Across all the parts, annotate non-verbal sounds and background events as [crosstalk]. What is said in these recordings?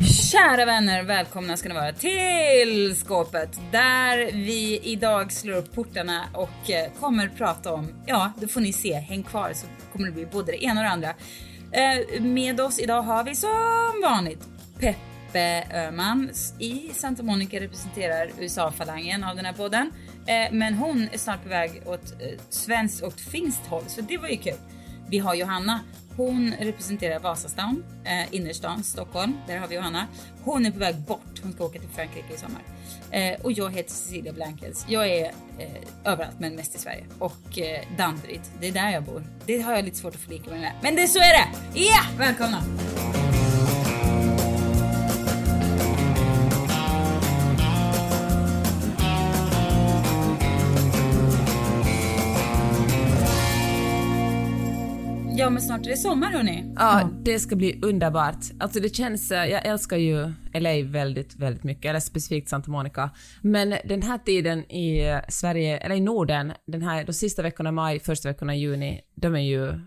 Kära vänner, välkomna ska ni vara till skåpet där vi idag slår upp portarna och eh, kommer prata om, ja, det får ni se, häng kvar så kommer det bli både det ena och det andra. Eh, med oss idag har vi som vanligt Peppe Öhman i Santa Monica representerar USA-falangen av den här podden. Eh, men hon är snart på väg åt svenskt och finskt håll så det var ju kul. Vi har Johanna. Hon representerar Vasastan, eh, innerstan, Stockholm. Där har vi Johanna. Hon är på väg bort. Hon ska åka till Frankrike i sommar. Eh, och jag heter Cecilia Blankens. Jag är eh, överallt men mest i Sverige. Och eh, Danderyd, det är där jag bor. Det har jag lite svårt att förlika mig med. Men det, så är det! Ja, välkomna! Ja men snart är det sommar hörni. Ja, det ska bli underbart. Alltså det känns, eh, jag älskar ju LA väldigt, väldigt mycket, eller specifikt Santa Monica. Men den här tiden i Sverige, eller i Norden, den här, de sista veckorna i maj, första veckorna i juni, de är ju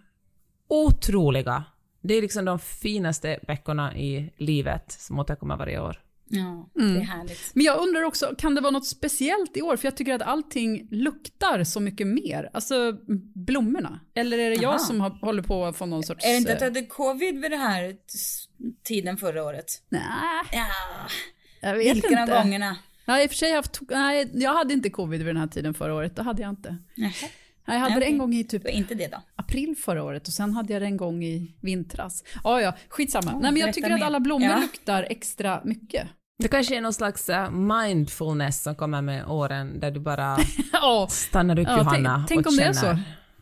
otroliga. Det är liksom de finaste veckorna i livet som återkommer varje år. Ja, det är härligt. Men jag undrar också, kan det vara något speciellt i år? För jag tycker att allting luktar så mycket mer. Alltså blommorna. Eller är det jag Aha. som har, håller på att få någon sorts... Är det inte att du eh, hade covid vid det här tiden förra året? Nej, Ja, jag vet vilken av inte. gångerna? Jag har i och för sig haft... Nej, jag hade inte covid vid den här tiden förra året. Det hade jag inte. Nej, Jag hade det Okej. en gång i typ det inte det då. april förra året och sen hade jag det en gång i vintras. Ja, ja, skitsamma. Nej, men jag tycker att mer. alla blommor Ja. luktar extra mycket. Det kanske är någon slags eh, mindfulness som kommer med åren, där du bara [laughs] Ja, stannar upp Ja, Johanna tänk, tänk och om det är känner. så.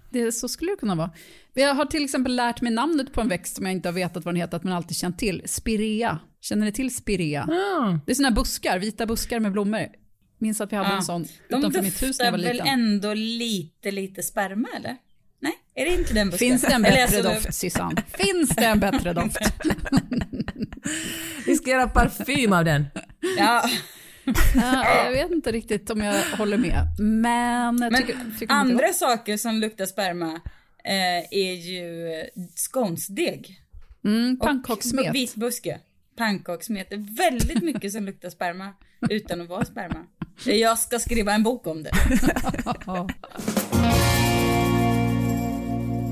Det, så skulle det kunna vara. Jag har till exempel lärt mig namnet på en växt som jag inte har vetat vad den heter, att man alltid känt till. Spirea. Känner ni till spirea? Ah, Det är såna här buskar, vita buskar med blommor. Minns att vi hade Ja. en sån De utanför mitt hus när jag var väl liten. ändå lite, lite sperma eller? Är det inte den busken? Finns det en bättre alltså, doft, Susanne? Finns det en bättre doft? vi ska göra parfym av den. Ja, Ja, jag vet inte riktigt om jag håller med. Men, jag men tycker, tycker andra saker som luktar sperma eh, är ju skånsdeg. Mm, och pannkakssmet. Vitbuske. Pannkakssmet. Det är väldigt mycket som luktar sperma utan att vara sperma. Jag ska skriva en bok om det. [laughs]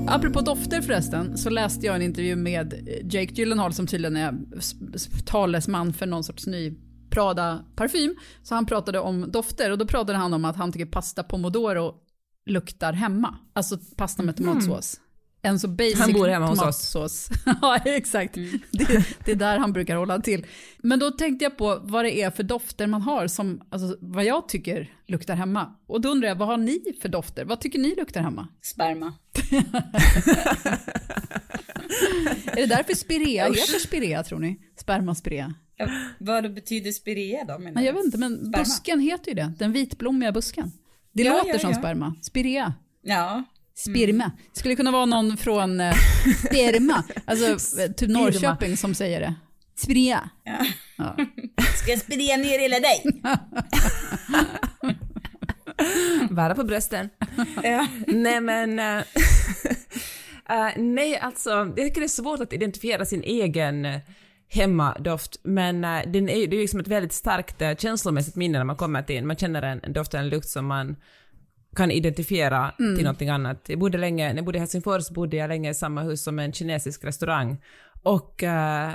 Apropå dofter förresten, så läste jag en intervju med Jake Gyllenhaal som tydligen är talesman för någon sorts ny Prada-parfym. Så han pratade om dofter och då pratade han om att han tycker pasta pomodoro luktar hemma. Alltså pasta med tomatsås. En så basic Han bor hemma hos oss. [laughs] ja, exakt. [laughs] Det, det är där han brukar hålla till. Men då tänkte jag på vad det är för dofter man har som, alltså vad jag tycker luktar hemma. Och då undrar jag, vad har ni för dofter? Vad tycker ni luktar hemma? Sperma. [laughs] Är det därför spirea heter spirea tror ni? Spermaspirea? Ja, vad betyder spirea då? menar jag vet inte, men Sperma. busken heter ju det. Den vitblommiga busken. Det Ja, låter ja, som sperma. Spirea. Ja. Spirma. Skulle kunna vara någon från eh, [laughs] Sperma, alltså eh, typ Norrköping som säger det. Spirea. ja. Ja. [laughs] Ska jag sprea ner hela dig? [laughs] Vara på brösten. Ja. nej men... eh, nej, alltså, jag tycker det är svårt att identifiera sin egen hemmadoft, men uh, den är, det är liksom ett väldigt starkt uh, känslomässigt minne när man kommer till en. Man känner en, en doft, en lukt som man kan identifiera till någonting annat. Jag bodde länge, när jag bodde i Helsingfors bodde jag länge i samma hus som en kinesisk restaurang. Och eh,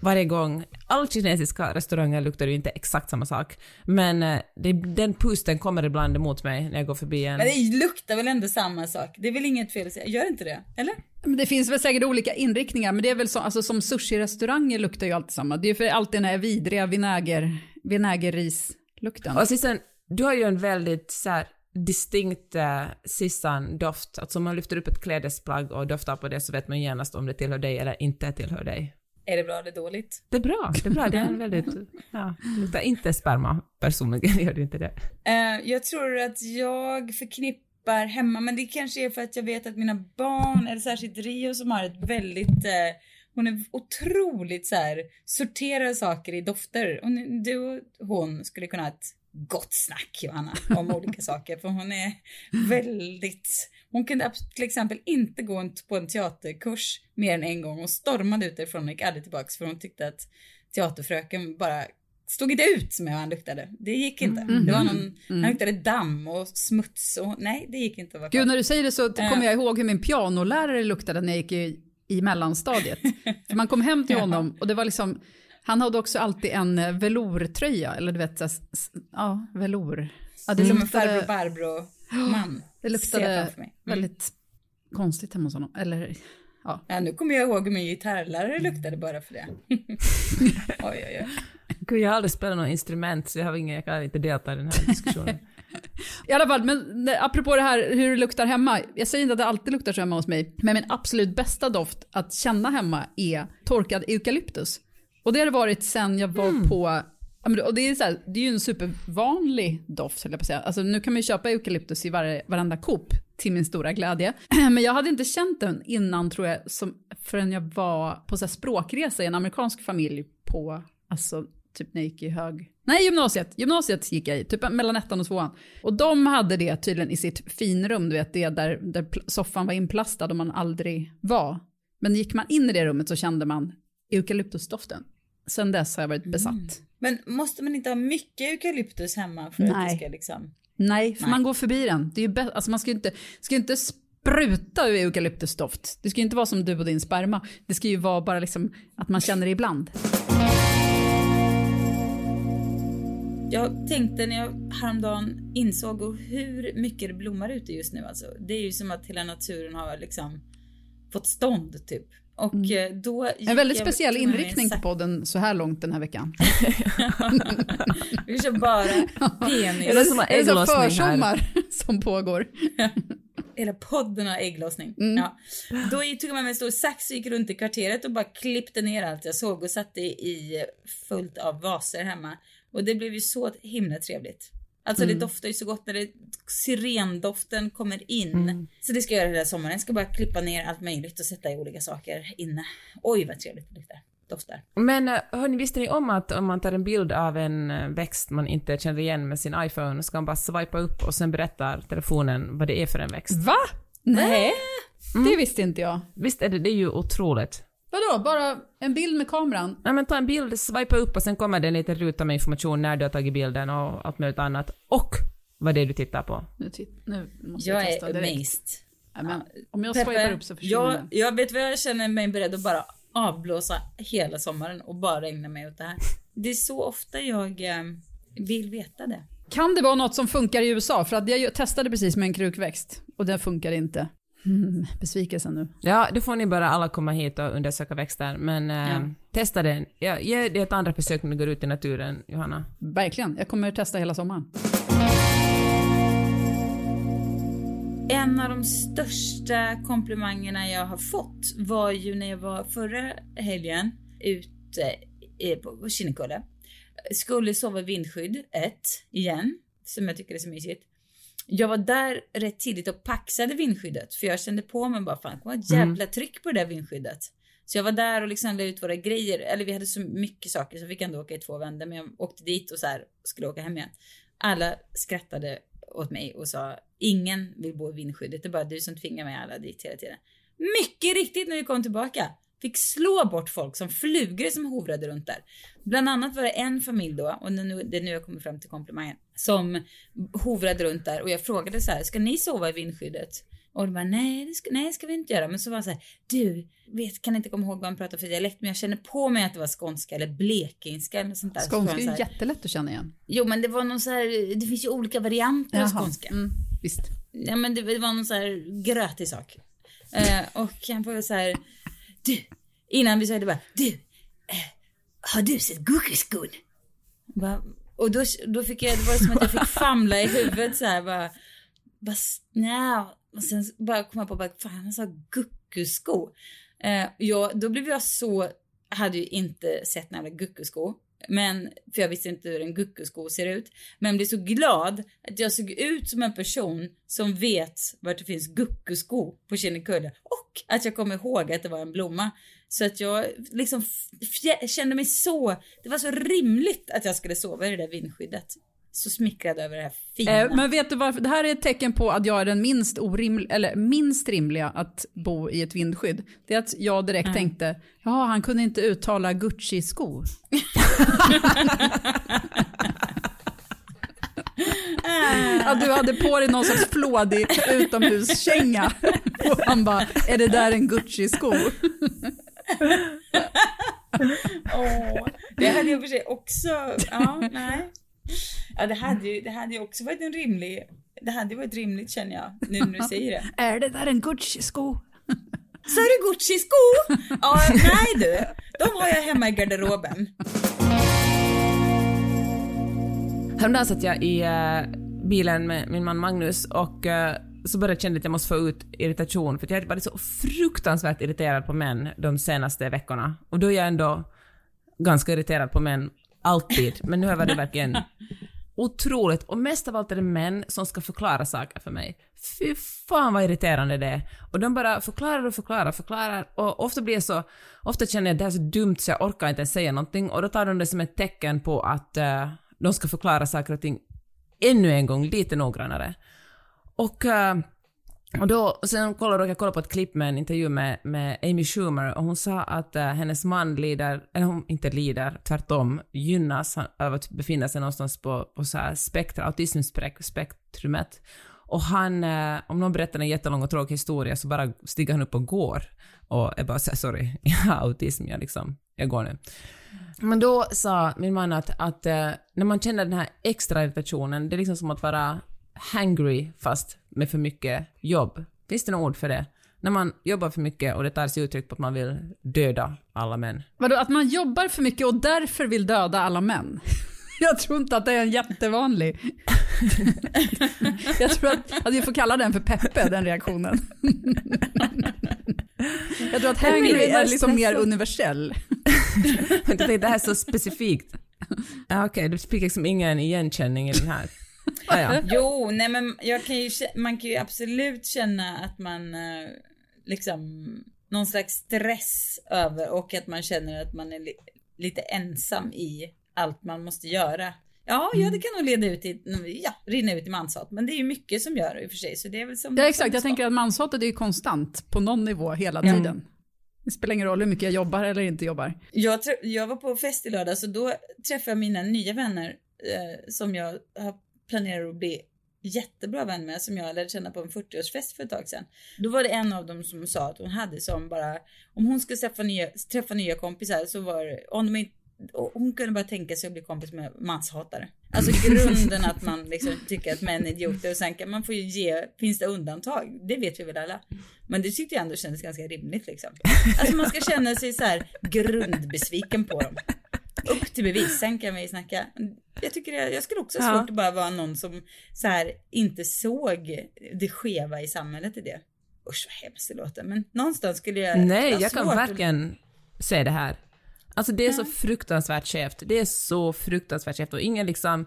varje gång, alla kinesiska restauranger luktar ju inte exakt samma sak, men eh, det, den pusten kommer ibland emot mig när jag går förbi en. Men det luktar väl ändå samma sak? Det är väl inget fel att säga? Gör inte det? Eller? Men det finns väl säkert olika inriktningar, men det är väl så, alltså som sushi-restauranger luktar ju alltid samma. Det är ju för alltid den här vidriga vinäger, vinägerrislukten. Och sen, du har ju en väldigt så här, distinkt uh, Sissan-doft. Alltså om man lyfter upp ett klädesplagg och doftar på det så vet man genast om det tillhör dig eller inte tillhör dig. Är det bra eller dåligt? Det är bra, det är bra. Det är en [laughs] väldigt, ja, det luktar inte sperma. Personligen [laughs] gör det inte det. Uh, jag tror att jag förknippar hemma, men det kanske är för att jag vet att mina barn, eller särskilt Rio som har ett väldigt uh, hon är otroligt så här, sorterar saker i dofter. Hon, du och hon skulle kunna ha ett gott snack Johanna om [laughs] olika saker för hon är väldigt, hon kunde till exempel inte gå på en teaterkurs mer än en gång och stormade ut därifrån och gick aldrig tillbaks för hon tyckte att teaterfröken bara stod inte ut med hur han luktade. Det gick inte. Mm. Det var någon, mm. han luktade damm och smuts och nej, det gick inte att vara Gud, när du säger det så kommer jag ihåg hur min pianolärare luktade när jag gick i, i mellanstadiet. [laughs] Man kom hem till honom och det var liksom, han hade också alltid en eh, velourtröja, eller du vet, ja, velour. Ja, det Som en farbror Barbro-man. [gasps] Det luktade mm. väldigt konstigt hemma hos honom. Eller, ja. ja. Nu kommer jag ihåg hur min gitarrlärare luktade bara för det. [laughs] oj, oj, oj. Gud, jag har aldrig spelat något instrument så jag, har ingen, jag kan inte delta i den här diskussionen. [laughs] I alla fall, men apropå det här hur det luktar hemma. Jag säger inte att det alltid luktar så hemma hos mig, men min absolut bästa doft att känna hemma är torkad eukalyptus. Och det har det varit sen jag var mm. på och det är, så här, det är ju en supervanlig doft, höll jag på att säga. Alltså, nu kan man ju köpa eukalyptus i var, varenda Coop, till min stora glädje. [clears throat] Men jag hade inte känt den innan, tror jag, som, förrän jag var på så här, språkresa i en amerikansk familj på, alltså typ när jag gick i hög... Nej, gymnasiet. Gymnasiet gick jag i, typ mellan ettan och tvåan. Och de hade det tydligen i sitt finrum, du vet, det där, där soffan var inplastad och man aldrig var. Men gick man in i det rummet så kände man eukalyptusdoften. Sen dess har jag varit besatt. Mm. Men måste man inte ha mycket eukalyptus hemma för Nej. att det ska liksom... Nej, för Nej. man går förbi den. Det är ju alltså man ska ju inte, ska inte spruta ur eukalyptusdoft. Det ska ju inte vara som du och din sperma. Det ska ju vara bara liksom att man känner det ibland. Jag tänkte när jag häromdagen insåg hur mycket det blommar ute just nu alltså. Det är ju som att hela naturen har liksom fått stånd typ. Och mm. Eh, då en väldigt speciell inriktning på podden så här långt den här veckan. [laughs] Vi kör bara penis. Är det som ägglossning försommar [laughs] som pågår. [laughs] Hela podden har ägglossning. Mm. Ja. Då tog jag med mig en stor sax och gick runt i kvarteret och bara klippte ner allt jag såg och satte i fullt av vaser hemma. Och det blev ju så himla trevligt. Alltså mm. det doftar ju så gott när det, sirendoften kommer in. Mm. Så det ska jag göra hela sommaren. Jag ska bara klippa ner allt möjligt och sätta i olika saker inne. Oj vad trevligt det luktar. Doftar. Men eh, hörni, visste ni om att om man tar en bild av en eh, växt man inte känner igen med sin iPhone ska man bara swipa upp och sen berättar telefonen vad det är för en växt. Va? Nej, mm. det visste inte jag. Visst är det, det är ju otroligt. Vadå, bara en bild med kameran? Nej men ta en bild, swipa upp och sen kommer det en liten ruta med information när du har tagit bilden och allt möjligt annat. Och vad det är du tittar på. Nu, nu måste jag, jag testa är direkt. amazed. Ja, men, om jag Peppe, swipar upp så försvinner jag, den. Jag vet vad jag känner mig beredd att bara avblåsa hela sommaren och bara ägna mig åt det här. Det är så ofta jag eh, vill veta det. Kan det vara något som funkar i USA? För att jag testade precis med en krukväxt och det funkar inte. Mm, besvikelsen nu. Ja, då får ni bara alla komma hit och undersöka växter, men ja. testa den. Ja, ge det ett andra försök när du går ut i naturen, Johanna. Verkligen, jag kommer testa hela sommaren. En av de största komplimangerna jag har fått var ju när jag var förra helgen ute på Kinnekulle. Skulle sova i vindskydd, ett, igen, som jag tycker är så mysigt. Jag var där rätt tidigt och paxade vindskyddet för jag kände på mig bara fan det kommer ett jävla mm. tryck på det där vindskyddet. Så jag var där och liksom la ut våra grejer, eller vi hade så mycket saker så vi fick ändå åka i två vändor men jag åkte dit och så här skulle åka hem igen. Alla skrattade åt mig och sa ingen vill bo i vindskyddet, det är bara du som tvingar mig alla dit hela tiden. Mycket riktigt när vi kom tillbaka fick slå bort folk som flugor som hovrade runt där. Bland annat var det en familj då, och det är nu jag kommer fram till komplimangen, som hovrade runt där och jag frågade så här, ska ni sova i vindskyddet? Och de bara, nej det ska, nej, ska vi inte göra. Men så var det så här, du, vet, kan inte komma ihåg vad han pratar för dialekt, men jag känner på mig att det var skånska eller blekingska eller sånt där. Skånska är ju jättelätt att känna igen. Jo, men det var någon så här, det finns ju olika varianter av skånska. Mm, visst. Ja, men det, det var någon så här grötig sak. Uh, och han var så här, du, innan vi sa det bara, du, eh, har du sett Gurkeskon? Och då, då fick jag, det var som att jag fick [laughs] famla i huvudet så här bara, bara, nej. Och sen bara kom jag på, bara, fan han sa guckusko. Eh, ja, då blev jag så, hade ju inte sett jävla guckusko. Men, för jag visste inte hur en guckusko ser ut. Men blev så glad att jag såg ut som en person som vet vart det finns guckusko på Kinnekulle. Och att jag kom ihåg att det var en blomma. Så att jag liksom kände mig så, det var så rimligt att jag skulle sova i det där vindskyddet. Så smickrad över det här fina. Eh, men vet du varför? Det här är ett tecken på att jag är den minst, oriml eller minst rimliga att bo i ett vindskydd. Det är att jag direkt mm. tänkte, ja han kunde inte uttala Gucci-skor. [laughs] att du hade på dig någon sorts flådig utomhuskänga. Och han bara, är det där en Gucci-sko? oh, det hade jag för sig också, ja, nej. Ja, det hade ju, det hade ju också varit en rimlig, det hade varit rimligt känner jag, nu när du [laughs] säger det. är det där en Gucci-sko? [laughs] Sa du Gucci-sko? Ja, nej du, de har jag hemma i garderoben. Häromdagen satt jag i uh, bilen med min man Magnus och uh, så började jag känna att jag måste få ut irritation för jag har varit så fruktansvärt irriterad på män de senaste veckorna. Och då är jag ändå ganska irriterad på män alltid, men nu har jag varit verkligen otroligt. Och mest av allt är det män som ska förklara saker för mig. Fy fan vad irriterande det är. Och de bara förklarar och förklarar och förklarar och ofta blir jag så, ofta känner jag att det här är så dumt så jag orkar inte ens säga någonting och då tar de det som ett tecken på att uh, de ska förklara saker och ting ännu en gång lite noggrannare. Och, uh, och då, och sen kollade jag kolla på ett klipp med en intervju med, med Amy Schumer och hon sa att uh, hennes man lider, eller hon inte lider, tvärtom gynnas av att befinna sig någonstans på, på så här spektra, autismspektrumet. Och han, uh, om någon berättar en jättelång och tråkig historia så bara stiger han upp och går och är bara såhär sorry, [laughs] jag har autism, jag liksom, jag går nu. Men då sa min man att, att uh, när man känner den här extra irritationen, det är liksom som att vara hangry fast med för mycket jobb. Finns det något ord för det? När man jobbar för mycket och det tar sig uttryck på att man vill döda alla män. Vadå, att man jobbar för mycket och därför vill döda alla män? [laughs] Jag tror inte att det är en jättevanlig. [laughs] Jag tror att, att vi får kalla den för Peppe, den reaktionen. [laughs] Jag tror att hangry är liksom mer universell. det här är så specifikt. Ja, Okej, okay, du fick liksom ingen igenkänning i den här. Ah, ja. [laughs] Jo, nej men jag kan ju, man kan ju absolut känna att man eh, liksom någon slags stress över och att man känner att man är li lite ensam i allt man måste göra. Ja, ja, det kan nog leda ut i, ja, rinna ut i manshat, men det är ju mycket som gör det i och för sig, så det är väl som... Ja, exakt. Jag tänker att manshatet är ju konstant på någon nivå hela tiden. Mm. Det spelar ingen roll hur mycket jag jobbar eller inte jobbar. Jag, jag var på fest i lördag, så då träffade jag mina nya vänner eh, som jag har planerar att bli jättebra vän med som jag lärde känna på en 40-årsfest för ett tag sedan. Då var det en av dem som sa att hon hade som bara, om hon skulle träffa nya, träffa nya kompisar så var om de inte hon kunde bara tänka sig att bli kompis med manshatare. Alltså [laughs] grunden att man liksom tycker att män är idioter och sen kan man få ju ge, finns det undantag? Det vet vi väl alla. Men det tyckte jag ändå kändes ganska rimligt liksom. Alltså man ska känna sig så här grundbesviken på dem. Upp till bevis, sen kan vi snacka. Jag tycker det, jag skulle också ha svårt ja. att bara vara någon som så här inte såg det skeva i samhället i det. Usch vad hemskt det låter, men någonstans skulle jag... Nej, jag kan verkligen att... se det här. Alltså det är så fruktansvärt skevt. Det är så fruktansvärt skevt och ingen liksom,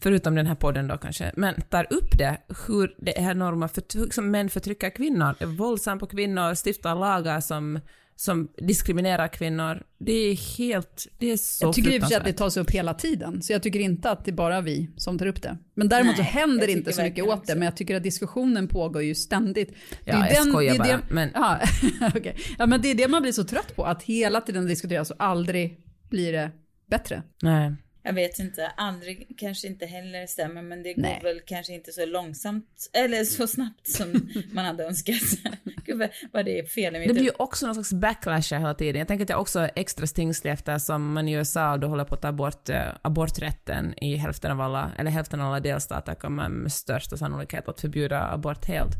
förutom den här podden då kanske, men tar upp det, hur det är enorma förtryck, som män förtrycker kvinnor, är våldsamma på kvinnor, stiftar lagar som som diskriminerar kvinnor. Det är helt, det är så Jag tycker i och för sig att det tas upp hela tiden, så jag tycker inte att det är bara vi som tar upp det. Men däremot Nej, så händer inte så mycket åt det, men jag tycker att diskussionen pågår ju ständigt. Det ja, jag den, skojar det bara. Det, men... Ja, [laughs] okay. ja, men det är det man blir så trött på, att hela tiden diskuteras och aldrig blir det bättre. Nej. Jag vet inte, aldrig kanske inte heller stämmer men det går Nej. väl kanske inte så långsamt eller så snabbt som man hade önskat. [laughs] Gud vad det är fel i mitt Det blir ju också någon slags backlash hela tiden. Jag tänker att jag också är extra stingslig eftersom man i USA då håller på att ta bort uh, aborträtten i hälften av alla, eller hälften av alla delstater kommer med största sannolikhet att förbjuda abort helt.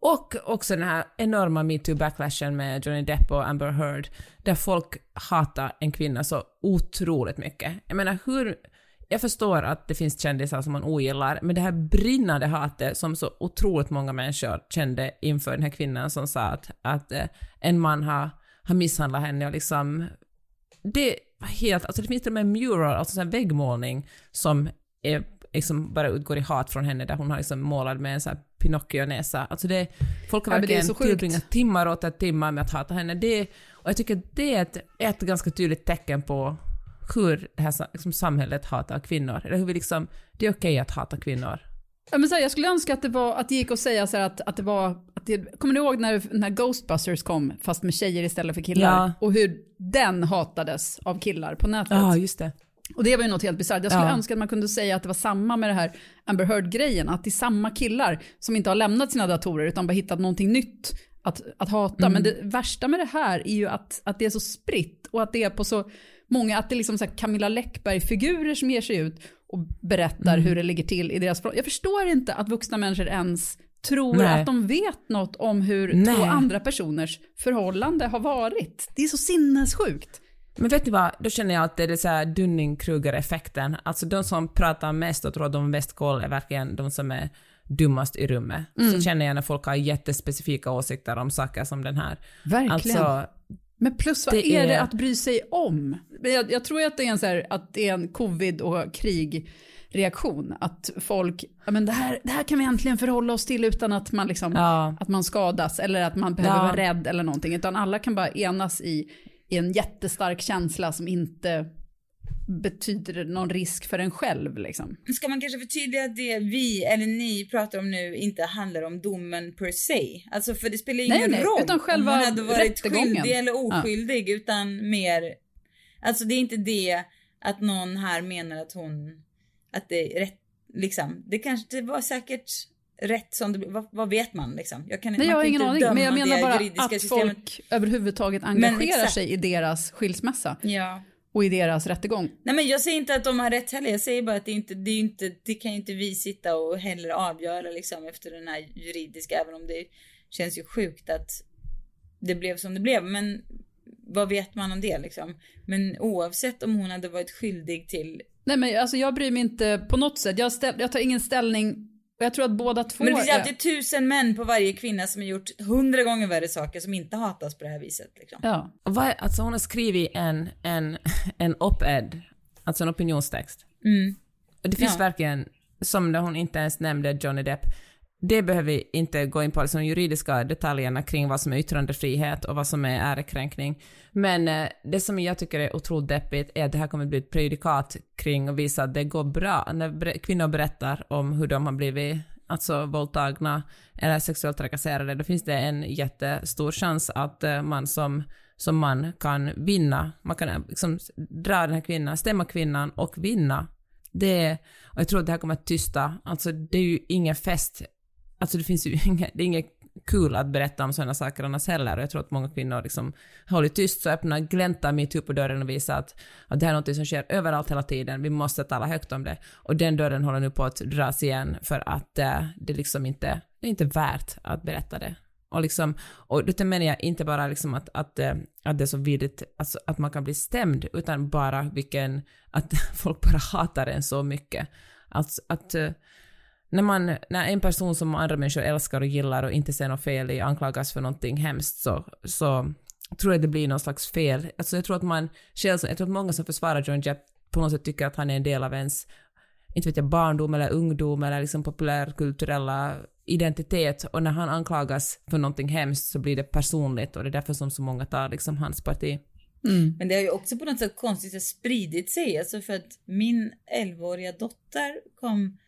Och också den här enorma metoo-backlashen med Johnny Depp och Amber Heard, där folk hatar en kvinna så otroligt mycket. Jag menar, hur jag förstår att det finns kändisar som man ogillar, men det här brinnande hatet som så otroligt många människor kände inför den här kvinnan som sa att, att eh, en man har, har misshandlat henne och liksom... Det var helt... Alltså det finns till och med mural, alltså en väggmålning som är, liksom bara utgår i hat från henne där hon har liksom målat med en sån här Pinocchio-näsa. Alltså det, folk har Ja, verkligen tillbringat timmar och åter timmar med att hata henne. Det, och jag tycker att det är ett, ett ganska tydligt tecken på hur det här liksom, samhället hatar kvinnor. Eller hur vi liksom, det är okej att hata kvinnor. Ja, men så här, jag skulle önska att det, var, att det gick att säga så här att, att det var... Att det, kommer ni ihåg när, när Ghostbusters kom, fast med tjejer istället för killar? Ja. Och hur den hatades av killar på nätet. Ja, just det. Och det var ju något helt bisarrt. Jag skulle Ja. önska att man kunde säga att det var samma med det här Amber Heard-grejen. Att det är samma killar som inte har lämnat sina datorer utan bara hittat någonting nytt att, att hata. Mm. Men det värsta med det här är ju att, att det är så spritt och att det är på så många, att det är liksom så här Camilla Läckberg-figurer som ger sig ut och berättar Mm. hur det ligger till i deras förhållanden. Jag förstår inte att vuxna människor ens tror Nej. att de vet något om hur Nej. två andra personers förhållande har varit. Det är så sinnessjukt. Men vet ni vad, då känner jag att det är så här Dunning-Kruger-effekten. Alltså de som pratar mest och tror att de har mest koll är verkligen de som är dummast i rummet. Mm. Så känner jag när folk har jättespecifika åsikter om saker som den här. Verkligen. Alltså, Men plus vad Det är, det att bry sig om? Men Jag, jag tror att det är en, så här, att det är en covid och krigreaktion. Att folk, ja men det här, det här kan vi äntligen förhålla oss till utan att man, liksom, Ja. att man skadas eller att man behöver Ja. vara rädd eller någonting. Utan alla kan bara enas i, i en jättestark känsla som inte betyder någon risk för en själv. Liksom. Ska man kanske förtydliga att det vi, eller ni, pratar om nu inte handlar om domen per se? Alltså för det spelar Nej, ingen nej, roll utan själva om hon hade varit rättegången. skyldig eller oskyldig utan mer, alltså det är inte det att någon här menar att hon, att det är rätt, liksom, det kanske det var säkert rätt som det vad, vad vet man liksom? Jag kan, Nej, jag har ingen aning, men jag menar bara att systemet. folk överhuvudtaget engagerar sig i deras skilsmässa Ja. och i deras rättegång. Nej men jag säger inte att de har rätt heller, jag säger bara att det inte, det inte, det kan ju inte vi sitta och heller avgöra liksom efter den här juridiska, även om det känns ju sjukt att det blev som det blev, men vad vet man om det liksom? Men oavsett om hon hade varit skyldig till, Nej men alltså jag bryr mig inte på något sätt. Jag, ställ, jag tar ingen ställning och jag tror att båda två men det finns alltid tusen män på varje kvinna som har gjort hundra gånger värre saker som inte hatas på det här viset liksom. Ja. och vad, alltså hon har skrivit en, en, en op-ed, alltså en opinionstext. Mm. Och det finns Ja. verkligen, som när hon inte ens nämnde Johnny Depp, det behöver vi inte gå in på, liksom de juridiska detaljerna kring vad som är yttrandefrihet och vad som är ärekränkning. Men eh, det som jag tycker är otroligt deppigt är att det här kommer bli ett prejudikat kring och visa att det går bra. När ber- kvinnor berättar om hur de har blivit alltså våldtagna eller sexuellt trakasserade, då finns det en jättestor chans att eh, man som, som man kan vinna. Man kan eh, liksom dra den här kvinnan, stämma kvinnan och vinna. Det och jag tror att det här kommer att tysta, alltså det är ju ingen fest, alltså det finns ju [laughs] inga, det är inget kul att berätta om sådana saker annars heller och jag tror att många kvinnor liksom håller tyst så öppnar, gläntar metoo på dörren och visar att, att det här är något som sker överallt hela tiden, vi måste tala högt om det. Och den dörren håller nu på att dras igen för att eh, det liksom inte, det är inte värt att berätta det. Och, liksom, och då menar jag inte bara liksom att, att, eh, att det är så vidrigt, alltså att man kan bli stämd, utan bara vilken, att [laughs] folk bara hatar en så mycket. Alltså att eh, när, man, när en person som andra människor älskar och gillar och inte ser något fel i anklagas för någonting hemskt så, så tror jag det blir någon slags fel. Alltså jag tror att man själv, jag tror att många som försvarar John Depp på något sätt tycker att han är en del av ens, inte vet jag, barndom eller ungdom eller liksom populärkulturella identitet och när han anklagas för någonting hemskt så blir det personligt och det är därför som så många tar liksom hans parti. Men det har ju också på något sätt konstigt spridit sig. Alltså för att min 11-åriga dotter kom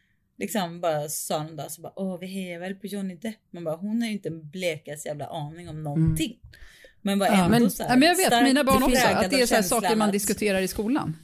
liksom bara sa någon dag så bara åh vi hejar väl på Johnny Depp. Man bara hon har ju inte en blekaste jävla aning om någonting. Men var ändå men, så ja, här, men jag vet, mina barn också, att det är så här saker man att- diskuterar i skolan.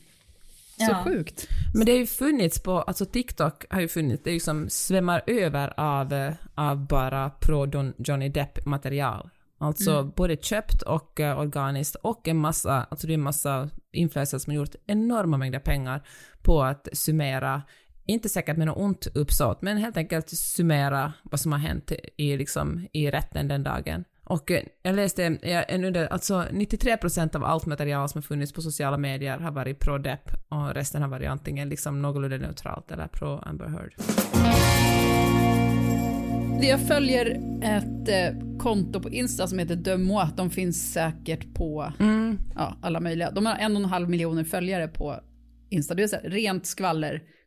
Så Ja. sjukt. Men det har ju funnits på, alltså TikTok har ju funnits, det är ju som svämmar över av, av bara pro Don, Johnny Depp-material. Alltså både köpt och uh, organiskt och en massa, alltså det är en massa influencers som har gjort enorma mängder pengar på att summera, inte säkert med något ont uppsåt, men helt enkelt summera vad som har hänt i, liksom, i rätten den dagen. Och eh, jag läste ja, en under, alltså 93% av allt material som har funnits på sociala medier har varit pro-depp och resten har varit antingen liksom någorlunda neutralt eller pro-Amber Heard. Jag följer ett eh, konto på Insta som heter Dömo. De finns säkert på Mm. ja, alla möjliga. De har en och en halv miljoner följare på Insta. Det är så här, rent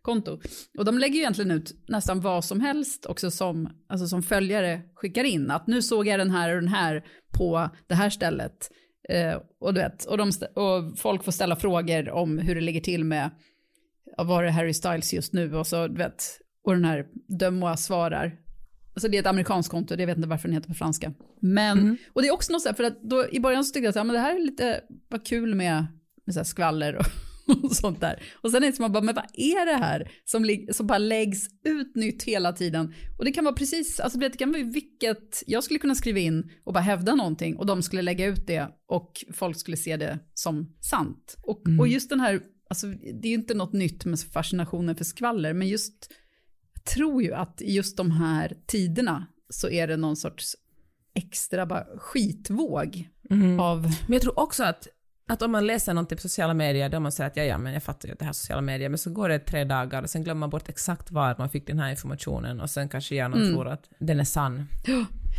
skvallerkonto. Och de lägger ju egentligen ut nästan vad som helst också som, alltså som följare skickar in. Att nu såg jag den här och den här på det här stället. Eh, och, du vet, och, de, och folk får ställa frågor om hur det ligger till med, var är Harry Styles just nu? Och så, du vet, och den här Dömoa svarar. Alltså det är ett amerikanskt konto, jag vet inte varför den heter på franska. Men, och det är också något så här, för att då, i början så tyckte jag att ja, men det här är lite, vad kul med, med så skvaller och, [laughs] och sånt där. Och sen är det som att bara, men vad är det här som, som bara läggs ut nytt hela tiden? Och det kan vara precis, alltså det kan vara vilket, jag skulle kunna skriva in och bara hävda någonting och de skulle lägga ut det och folk skulle se det som sant. Och, och just den här, alltså det är ju inte något nytt med fascinationen för skvaller, men just jag tror ju att just de här tiderna så är det någon sorts extra bara skitvåg av... Men jag tror också att, att om man läser någonting på sociala medier där man säger att ja, ja, men jag fattar ju att det här är sociala medier, men så går det tre dagar och sen glömmer man bort exakt var man fick den här informationen och sen kanske hjärnan tror att den är sann.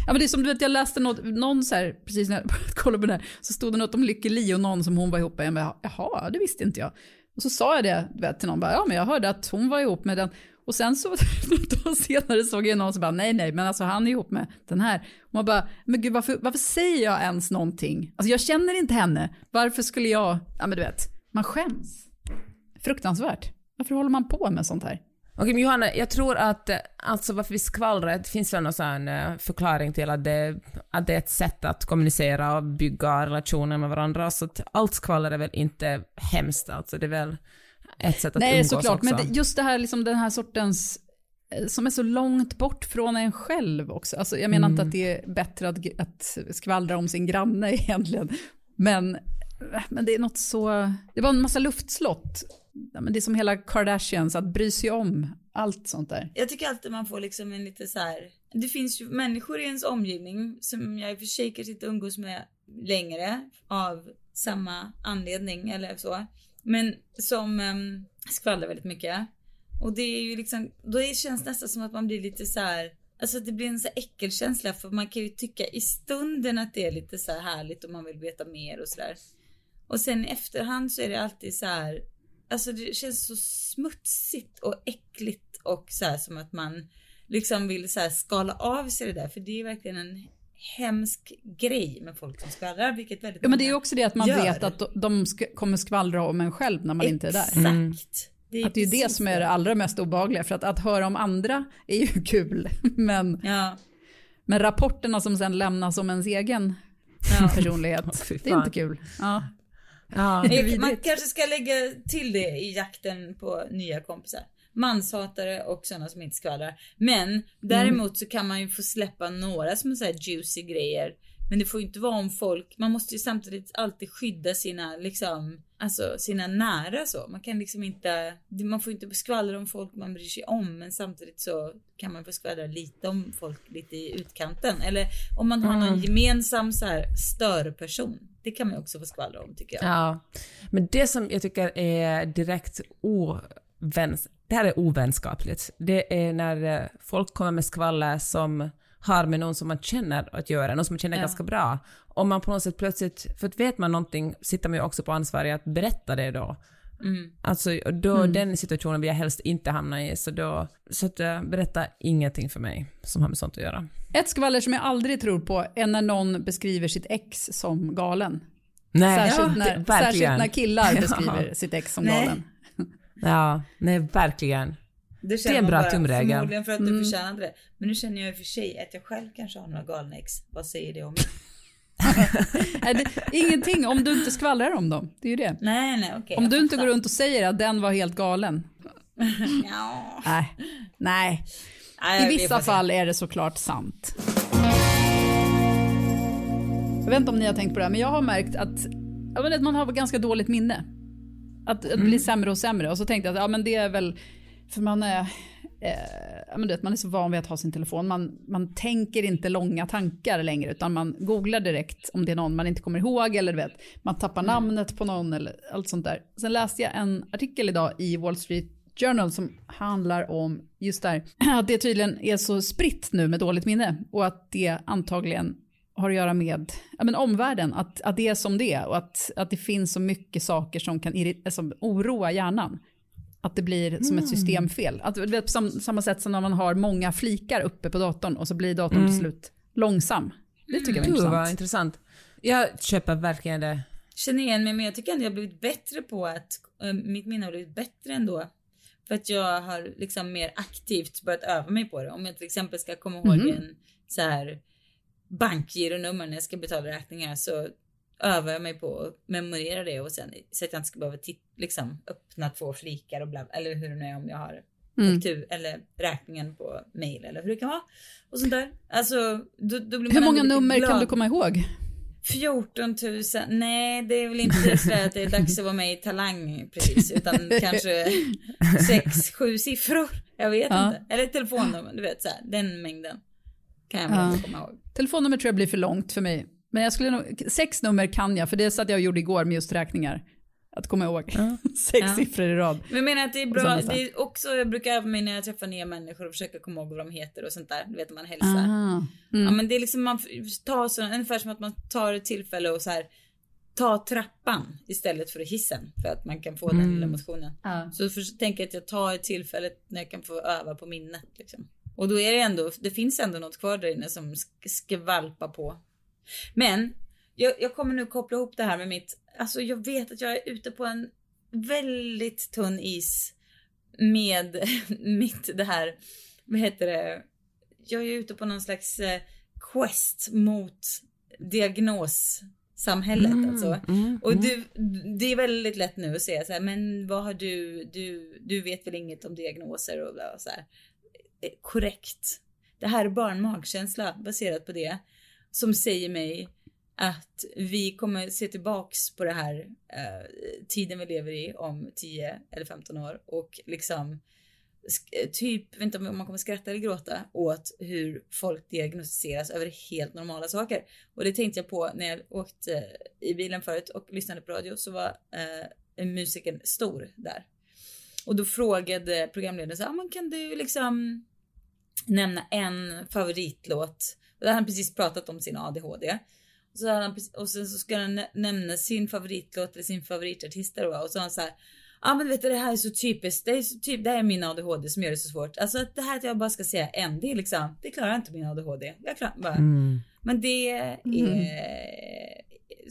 Ja men det är som du vet, jag läste något, någon så här, precis när jag började kolla på det här, så stod det något om Lykke Li och någon som hon var ihop med. Jag bara, jaha, det visste inte jag. Och så sa jag det vet, till någon, bara, ja men jag hörde att hon var ihop med den. Och sen så, [laughs] då senare såg jag någon som bara, nej nej, men alltså han är ihop med den här. Och man bara, men gud varför, varför säger jag ens någonting? Alltså jag känner inte henne, varför skulle jag, ja men du vet, man skäms. Fruktansvärt. Varför håller man på med sånt här? Okej, men Johanna, jag tror att eh, alltså varför vi skvallrar, det finns väl någon sån eh, förklaring till att det, att det är ett sätt att kommunicera och bygga relationer med varandra, så att allt skvaller är väl inte hemskt, alltså det är väl ett sätt att Nej, umgås såklart. också. Men det, just det här, liksom den här sortens eh, som är så långt bort från en själv också. Alltså, jag menar inte att det är bättre att, att skvallra om sin granne [laughs] egentligen. Men, men det är något så, det var en massa luftslott. Det är som hela Kardashians, att bry sig om allt sånt där. Jag tycker alltid man får liksom en lite så här. Det finns ju människor i ens omgivning som jag i och för sig kanske inte umgås med längre av samma anledning eller så. Men som um, skvallrar väldigt mycket. Och det är ju liksom, då känns det nästan som att man blir lite så här. Alltså det blir en så här äckelkänsla för man kan ju tycka i stunden att det är lite så här härligt och man vill veta mer och sådär. Och sen i efterhand så är det alltid så här. Alltså det känns så smutsigt och äckligt och så här som att man liksom vill så här skala av sig det där. För det är verkligen en hemsk grej med folk som skvallrar, vilket väldigt Ja, men det är också det att man gör. vet att de- sk- kommer skvallra om en själv när man inte är där. Exakt. Det Att det är ju det som är det allra mest obehagliga, för att, att höra om andra är ju [laughs] kul, men, Ja. men rapporterna som sen lämnas om ens egen [laughs] personlighet, Fy det är inte kul. Ja. Ja. Man kanske ska lägga till det i jakten på nya kompisar. Manshatare och sådana som inte skvallrar. Men däremot så kan man ju få släppa några som är juicy grejer. Men det får ju inte vara om folk, man måste ju samtidigt alltid skydda sina liksom, alltså sina nära så. Man kan liksom inte, man får inte skvallra om folk man bryr sig om men samtidigt så kan man få skvallra lite om folk lite i utkanten. Eller om man har någon gemensam så här störperson. Det kan man också få skvallra om tycker jag. Ja, men det som jag tycker är direkt oväns... Det här är ovänskapligt. Det är när eh, folk kommer med skvaller som har med någon som man känner att göra, någon som man känner Ja. ganska bra. Om man på något sätt plötsligt, för att vet man någonting sitter man ju också på ansvar i att berätta det då. Mm. Alltså då, den situationen vill jag helst inte hamna i, så då, så att eh, berätta ingenting för mig som har med sånt att göra. Ett skvaller som jag aldrig tror på är när någon beskriver sitt ex som galen. Nej, Särskilt, ja, när, det- särskilt när killar [laughs] Ja. beskriver sitt ex som Nej. galen. Ja, nej verkligen. Det, är en bra tumregel. Förmodligen för att du förtjänade det. Men nu känner jag i och för sig att jag själv kanske har några galna ex. Vad säger det om mig? [laughs] Det, ingenting om du inte skvallrar om dem. Det är ju det. Nej, nej, okej. Om du inte går runt och säger att den var helt galen. [laughs] Ja. Nej. Nej. Nej, I vi vissa fall är det såklart sant. Jag vet inte om ni har tänkt på det här, men jag har märkt att, jag vet, att man har ganska dåligt minne. Att, att bli sämre och sämre. Och så tänkte jag att ja, men det är väl för man är, eh, men du vet, man är så van vid att ha sin telefon, man, man tänker inte långa tankar längre, utan man googlar direkt om det är någon man inte kommer ihåg, eller du vet, man tappar namnet på någon eller allt sånt där. Sen läste jag en artikel idag i Wall Street Journal som handlar om just där, [clears throat] att det tydligen är så spritt nu med dåligt minne och att det antagligen har att göra med ja, men omvärlden, att, att det är som det är och att, att det finns så mycket saker som kan alltså, oroa hjärnan. Att det blir som ett systemfel. Att, det är på sam, samma sätt som när man har många flikar uppe på datorn och så blir datorn mm. till slut långsam. Det tycker jag var intressant. Vad intressant. Jag köper verkligen det. Känner igen mig men jag tycker ändå jag har blivit bättre på att, äh, mitt minne har blivit bättre ändå. För att jag har liksom mer aktivt börjat öva mig på det. Om jag till exempel ska komma ihåg mm. en så här bankgironummer när jag ska betala räkningar så övar jag mig på att memorera det och sen så att jag inte ska behöva liksom öppna två flikar och bla, eller hur det nu är om jag har mm. eller räkningen på mail eller hur det kan vara. Och sånt där. Alltså, då, då blir hur många nummer glad. kan du komma ihåg? 14 000, nej det är väl inte så att det är dags att vara med i Talang precis, utan [laughs] kanske 6-7 siffror. Jag vet ja. inte. Eller telefonnummer, du vet så här, den mängden. Kan jag ja. komma ihåg. Telefonnummer tror jag blir för långt för mig. Men jag skulle nog, sex nummer kan jag, för det satt jag och gjorde igår med just räkningar. Att komma ihåg. Ja. [laughs] Sex ja. siffror i rad. Men jag menar att det är bra, det är också, jag brukar öva mig när jag träffar nya människor och försöka komma ihåg vad de heter och sånt där. Du vet man hälsar. Mm. Ja men det är liksom, man tar så, ungefär som att man tar ett tillfälle och så här ta trappan istället för hissen för att man kan få mm. den lilla motionen. Ja. Så för, tänker jag att jag tar ett tillfälle när jag kan få öva på minnet liksom. Och då är det ändå, det finns ändå något kvar där inne som skvalpar på. Men jag, jag kommer nu koppla ihop det här med mitt, alltså jag vet att jag är ute på en väldigt tunn is med [laughs] mitt det här, vad heter det, jag är ute på någon slags eh, quest mot diagnossamhället mm, alltså. Mm, och mm. du, det är väldigt lätt nu att säga så här, men vad har du, du, du vet väl inget om diagnoser och, och så här. Korrekt. Det här är bara en magkänsla baserat på det som säger mig att vi kommer se tillbaks på det här eh, tiden vi lever i om 10 eller 15 år och liksom typ, jag vet inte om man kommer skratta eller gråta åt hur folk diagnostiseras över helt normala saker. Och det tänkte jag på när jag åkte eh, i bilen förut och lyssnade på radio så var eh, musiken stor där. Och då frågade programledaren så här, ah, kan du liksom nämna en favoritlåt. Och där har han precis pratat om sin ADHD. Och, så han, och sen så ska han nämna sin favoritlåt eller sin favoritartist och så har han så här. Ja ah, men vet du det här är så typiskt. Det är så typ, det här är min ADHD som gör det så svårt. Alltså att det här att jag bara ska säga en, det är liksom, det klarar inte min ADHD. Jag klarar bara. Mm. Men det är, mm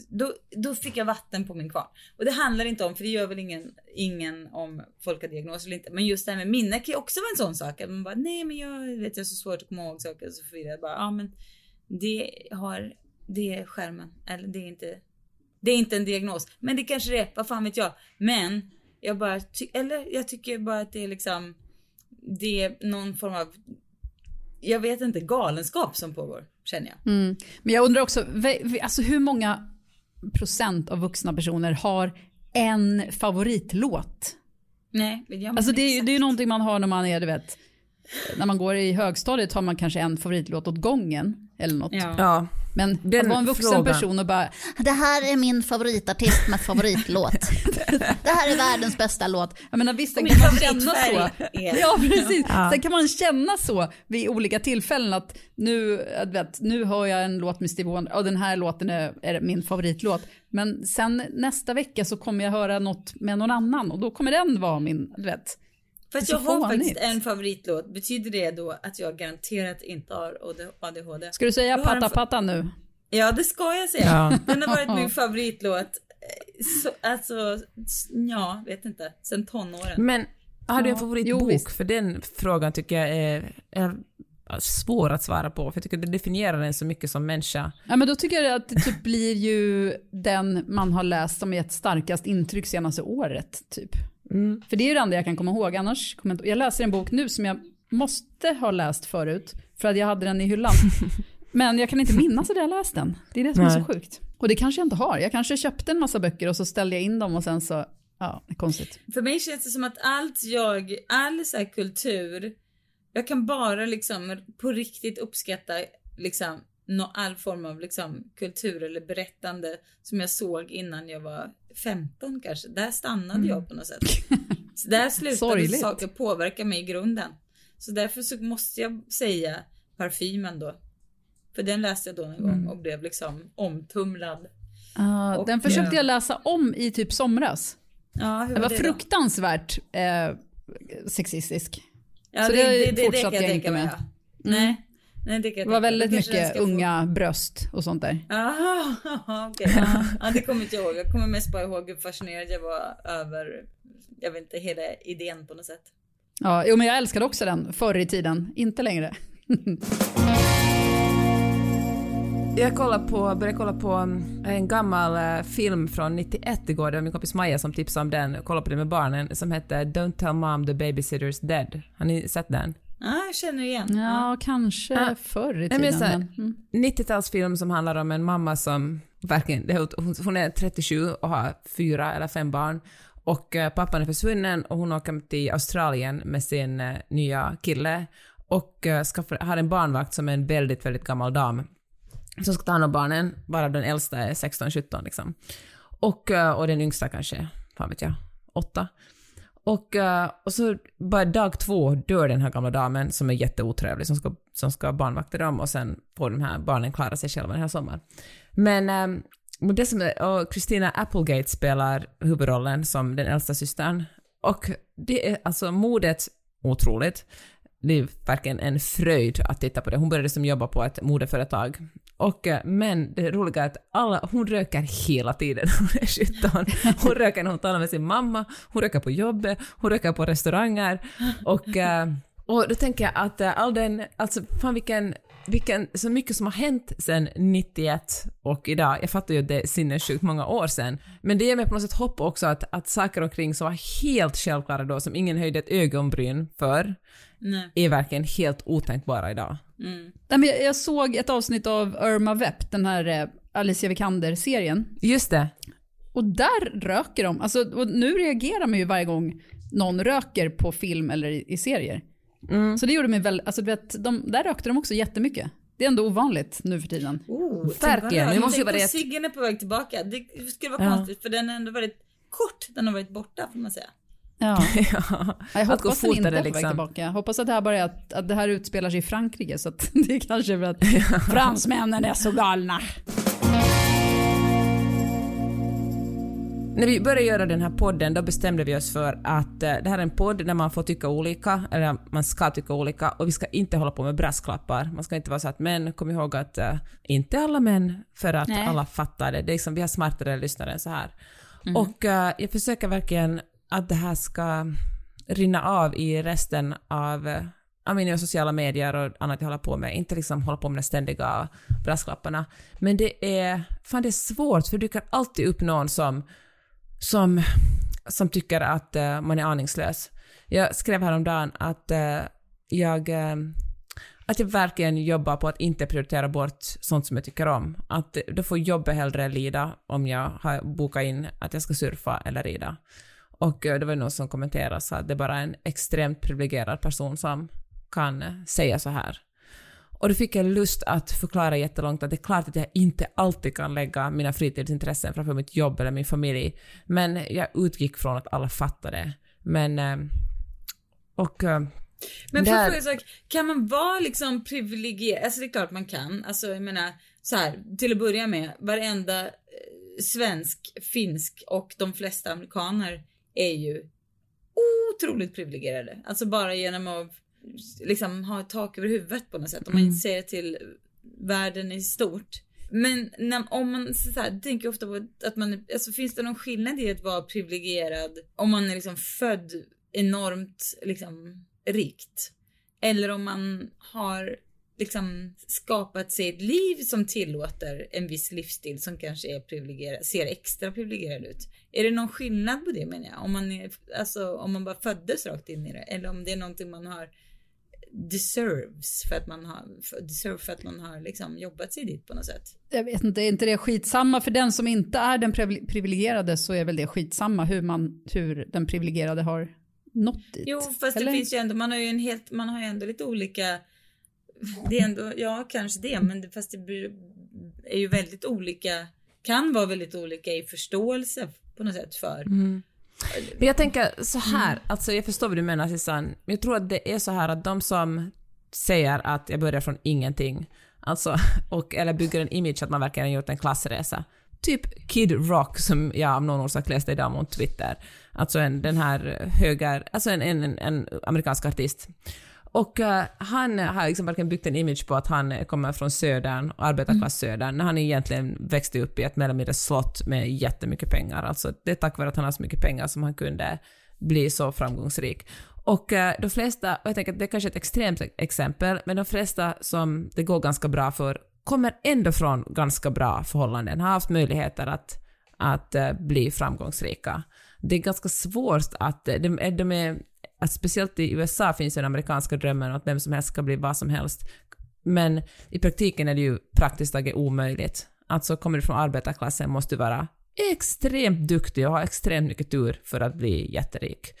då, då fick jag vatten på min kvarn. Och det handlar inte om, för det gör väl ingen, ingen om folk har diagnos eller inte. Men just det här med minne kan ju också vara en sån sak. Att man bara, nej men jag vet jag är så svårt att komma ihåg saker. Och så förvirrad bara, ja men det har, det är skärmen. Eller det är inte, det är inte en diagnos. Men det kanske det är, vad fan vet jag. Men jag bara, ty, eller jag tycker bara att det är liksom, det är någon form av jag vet inte, galenskap som pågår, känner jag. Mm. Men jag undrar också, alltså hur många procent av vuxna personer har en favoritlåt. Nej, det Alltså det, är, det är ju någonting man har när man är, du vet, när man går i högstadiet har man kanske en favoritlåt åt gången eller något. Ja. ja. Men Den att vara en vuxen frågan. person och bara, det här är min favoritartist med favoritlåt. [laughs] det här är världens bästa låt. Jag menar visst, sen kan man känna så. Ja, precis. Ja. Sen kan man känna så vid olika tillfällen att nu, vet, nu hör jag en låt med Stevie Wonder och den här låten är, är min favoritlåt. Men sen nästa vecka så kommer jag höra något med någon annan och då kommer den vara min, du vet. Fast jag har faktiskt en favoritlåt. Betyder det då att jag garanterat inte har ADHD? Ska du säga Patta Patta nu? Ja, det ska jag säga. Ja. Den har varit min favoritlåt. Så, alltså, ja, vet inte. Sen tonåren. Men har du en favoritbok? Jo, för den frågan tycker jag är, är svår att svara på, för jag tycker det definierar en så mycket som människa. Ja, men då tycker jag att det typ blir ju den man har läst som gett starkast intryck senaste året, typ. Mm. För det är det enda jag kan komma ihåg. Annars jag, läser en bok nu som jag måste ha läst förut. För att jag hade den i hyllan. [laughs] Men jag kan inte minnas att jag läst den. Det är det som Nej. är så sjukt. Och det kanske jag inte har. Jag kanske köpte en massa böcker och så ställde jag in dem och sen så, ja, konstigt. För mig känns det som att allt jag, all så kultur Jag kan bara liksom på riktigt uppskatta liksom all form av liksom kultur eller berättande som jag såg innan jag var 15 kanske. Där stannade jag på något sätt. Så där [laughs] slutade Sorgligt. saker påverka mig i grunden. Så därför så måste jag säga parfymen då. För den läste jag då en gång och blev liksom omtumlad. Ah, Och, den försökte eh, jag läsa om i typ somras. Ja, Den var det då? fruktansvärt eh, sexistisk. Ja, Så det, det det, det, det fortsatte kan jag jag inte mig. med. Ja. Nej. Nej, det Det var väldigt mycket ska få- unga bröst och sånt där. Jaha, [laughs] okej. Ja. ja, det kommer inte jag ihåg. Jag kommer mest bara ihåg hur fascinerad jag var över, jag vet inte, hela idén på något sätt. Ja, jo, men jag älskade också den förr i tiden, inte längre. [laughs] Jag kollar på, började kolla på mm, en gammal eh, film från 91 igår, det var min kompis Maja som tipsade om den, jag kollade på den med barnen, som hette Don't tell mom the babysitter's dead. Har ni sett den? Ja, jag känner igen. Ja, kanske Ah. förr i tiden. men mm. 90-talsfilm som handlar om en mamma som verkligen, hon- är 37 och har fyra eller fem barn och eh, pappan är försvunnen och hon åker till Australien med sin eh, nya kille och eh, har en barnvakt som är en väldigt, väldigt gammal dam som ska ta hand om barnen, varav den äldsta är 16-17 liksom. Och, och den yngsta kanske, fan vet jag, åtta. Och, eh, och så bara dag två dör den här gamla damen som är jätteotrevlig, som ska, som ska barnvakta dem och sen får de här barnen klara sig själva den här sommaren. Men eh, men det som är, och Christina Applegate spelar huvudrollen som den äldsta systern. Och det är alltså modet otroligt. Det är verkligen en fröjd att titta på det. Hon började som jobba på ett modeföretag. Och, eh, men det roliga är att alla, hon röker hela tiden. [laughs] Hon är 17. Hon röker när hon talar med sin mamma, hon röker på jobbet, hon röker på restauranger. Och, eh, och då tänker jag att eh, all den, alltså fan vilken, vilken, så mycket som har hänt sedan 91 och idag, jag fattar ju att det är sinnessjukt många år sedan, men det ger mig på något sätt hopp också att, att saker omkring som var helt självklara då, som ingen höjde ett ögonbryn för, Nej. är verkligen helt otänkbara idag. Mm. Nej, jag, såg ett avsnitt av Irma Vep, den här eh, Alicia Vikander-serien. Just det. Och där röker de. Alltså, och nu reagerar man ju varje gång någon röker på film eller i, i serier. Mm. Så det gjorde mig väl, alltså vet, de, där rökte de också jättemycket. Det är ändå ovanligt nu för tiden. Oh, Verkligen. rörigt. måste ju vara rätt. ciggen är på väg tillbaka. Det skulle vara Ja. konstigt för den är ändå väldigt kort. Den har varit borta får man säga. Ja. [laughs] ja. Jag Att gå hoppas den inte är på väg liksom. tillbaka. Jag hoppas att det här bara att, att det här utspelar sig i Frankrike så att [laughs] det är kanske för att [laughs] fransmännen är så galna. När vi började göra den här podden då bestämde vi oss för att eh, det här är en podd där man får tycka olika, eller man ska tycka olika, och vi ska inte hålla på med brasklappar. Man ska inte vara så att män, kom ihåg att eh, inte alla män, för att Nej. alla fattar det. Det är liksom, vi har smartare lyssnare än så här. Och eh, jag försöker verkligen att det här ska rinna av i resten av av mina sociala medier och annat jag håller på med. Inte liksom hålla på med de ständiga brasklapparna. Men det är, fan det är svårt för det dyker alltid upp någon som som, som tycker att uh, man är aningslös. Jag skrev häromdagen att uh, jag uh, att jag verkligen jobbar på att inte prioritera bort sånt som jag tycker om. Att då får jobbet hellre lida om jag har bokat in att jag ska surfa eller rida. Och eh, det var någon som kommenterade så att det är bara en extremt privilegierad person som kan eh, säga så här. Och då fick jag lust att förklara jättelångt att det är klart att jag inte alltid kan lägga mina fritidsintressen framför mitt jobb eller min familj. Men jag utgick från att alla fattade. Men... eh, Och... Men Där- fråga en sak, kan man vara liksom privilegierad? Alltså det är klart man kan. Alltså jag menar så här, till att börja med, varenda svensk, finsk och de flesta amerikaner är ju otroligt privilegierade. Alltså bara genom att liksom ha ett tak över huvudet på något sätt. Om man inte ser till världen i stort. Men när, om man så här, tänker ofta på att man, alltså finns det någon skillnad i att vara privilegierad om man är liksom född enormt liksom rikt? Eller om man har liksom skapat sig ett liv som tillåter en viss livsstil som kanske är privilegierad, ser extra privilegierad ut. Är det någon skillnad på det menar jag? Om man, är, alltså, om man bara föddes rakt in i det eller om det är någonting man har deserves för att man har, för, deserve för att man har liksom jobbat sig dit på något sätt. Jag vet inte, är inte det skitsamma? För den som inte är den privi- privilegierade så är väl det skitsamma hur, man, hur den privilegierade har nått dit. Jo, fast eller? det finns ju ändå, man har ju en helt, man har ju ändå lite olika det är ändå, ja kanske det, men det, fast det är ju väldigt olika, kan vara väldigt olika i förståelse på något sätt för. Men jag tänker så här, alltså jag förstår vad du menar Susanne, men jag tror att det är så här att de som säger att jag börjar från ingenting, alltså, [laughs] och, eller bygger en image att man verkligen gjort en klassresa, typ Kid Rock som jag av någon orsak läste idag mot Twitter, alltså en, den här höger, alltså en, en, en amerikansk artist. Och eh, han har liksom verkligen byggt en image på att han kommer från södern, arbetarklass-södern, när han egentligen växte upp i ett mer eller mindre slott med jättemycket pengar. Alltså det är tack vare att han har så mycket pengar som han kunde bli så framgångsrik. Och eh, de flesta, och jag tänker att det är kanske ett extremt exempel, men de flesta som det går ganska bra för kommer ändå från ganska bra förhållanden, har haft möjligheter att, att eh, bli framgångsrika. Det är ganska svårt att, de, de är, att speciellt i USA finns ju den amerikanska drömmen att vem som helst ska bli vad som helst. Men i praktiken är det ju praktiskt taget omöjligt. Alltså kommer du från arbetarklassen måste du vara extremt duktig och ha extremt mycket tur för att bli jätterik.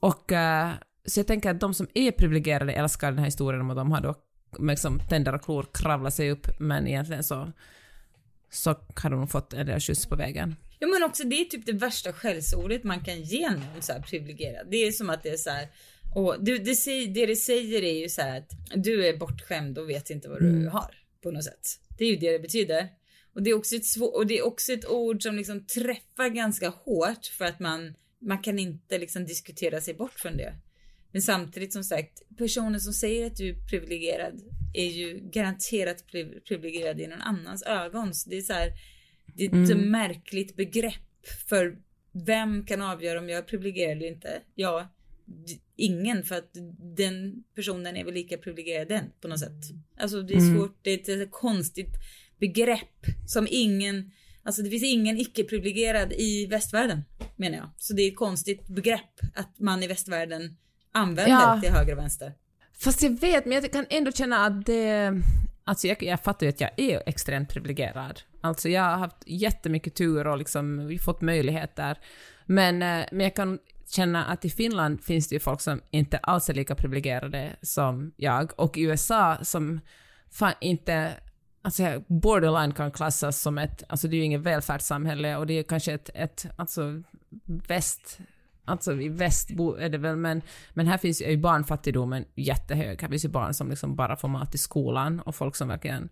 Och eh, så jag tänker att de som är privilegierade älskar den här historien och de har då med liksom tänder och klor kravlat sig upp, men egentligen så, så har de fått en del skjuts på vägen. Ja men också det är typ det värsta skällsordet man kan ge någon så här privilegierad. Det är som att det är så här. Och det, det, säger, det det säger är ju så här att du är bortskämd och vet inte vad du har på något sätt. Det är ju det det betyder. Och det är också ett, svår, och det är också ett ord som liksom träffar ganska hårt för att man, man kan inte liksom diskutera sig bort från det. Men samtidigt som sagt, personen som säger att du är privilegierad är ju garanterat priv- privilegierad i någon annans ögon. Så det är så här, det är ett märkligt begrepp för vem kan avgöra om jag är privilegierad eller inte? Ja, ingen för att den personen är väl lika privilegierad den på något sätt. Alltså det är svårt, det är ett, konstigt begrepp som ingen, alltså det finns ingen icke-privilegierad i västvärlden menar jag. Så det är ett konstigt begrepp att man i västvärlden använder Ja. till höger och vänster. Fast jag vet, men jag kan ändå känna att det... Alltså jag, jag fattar ju att jag är extremt privilegierad. Alltså jag har haft jättemycket tur och liksom fått möjligheter. Men, eh, men jag kan känna att i Finland finns det ju folk som inte alls är lika privilegierade som jag. Och i USA som fan inte... Alltså borderline kan klassas som ett... Alltså det är ju inget välfärdssamhälle och det är kanske ett, ett alltså väst... Alltså i väst är det väl, men, men här finns ju är ju barnfattigdomen jättehög. Här finns ju barn som liksom bara får mat i skolan och folk som verkligen...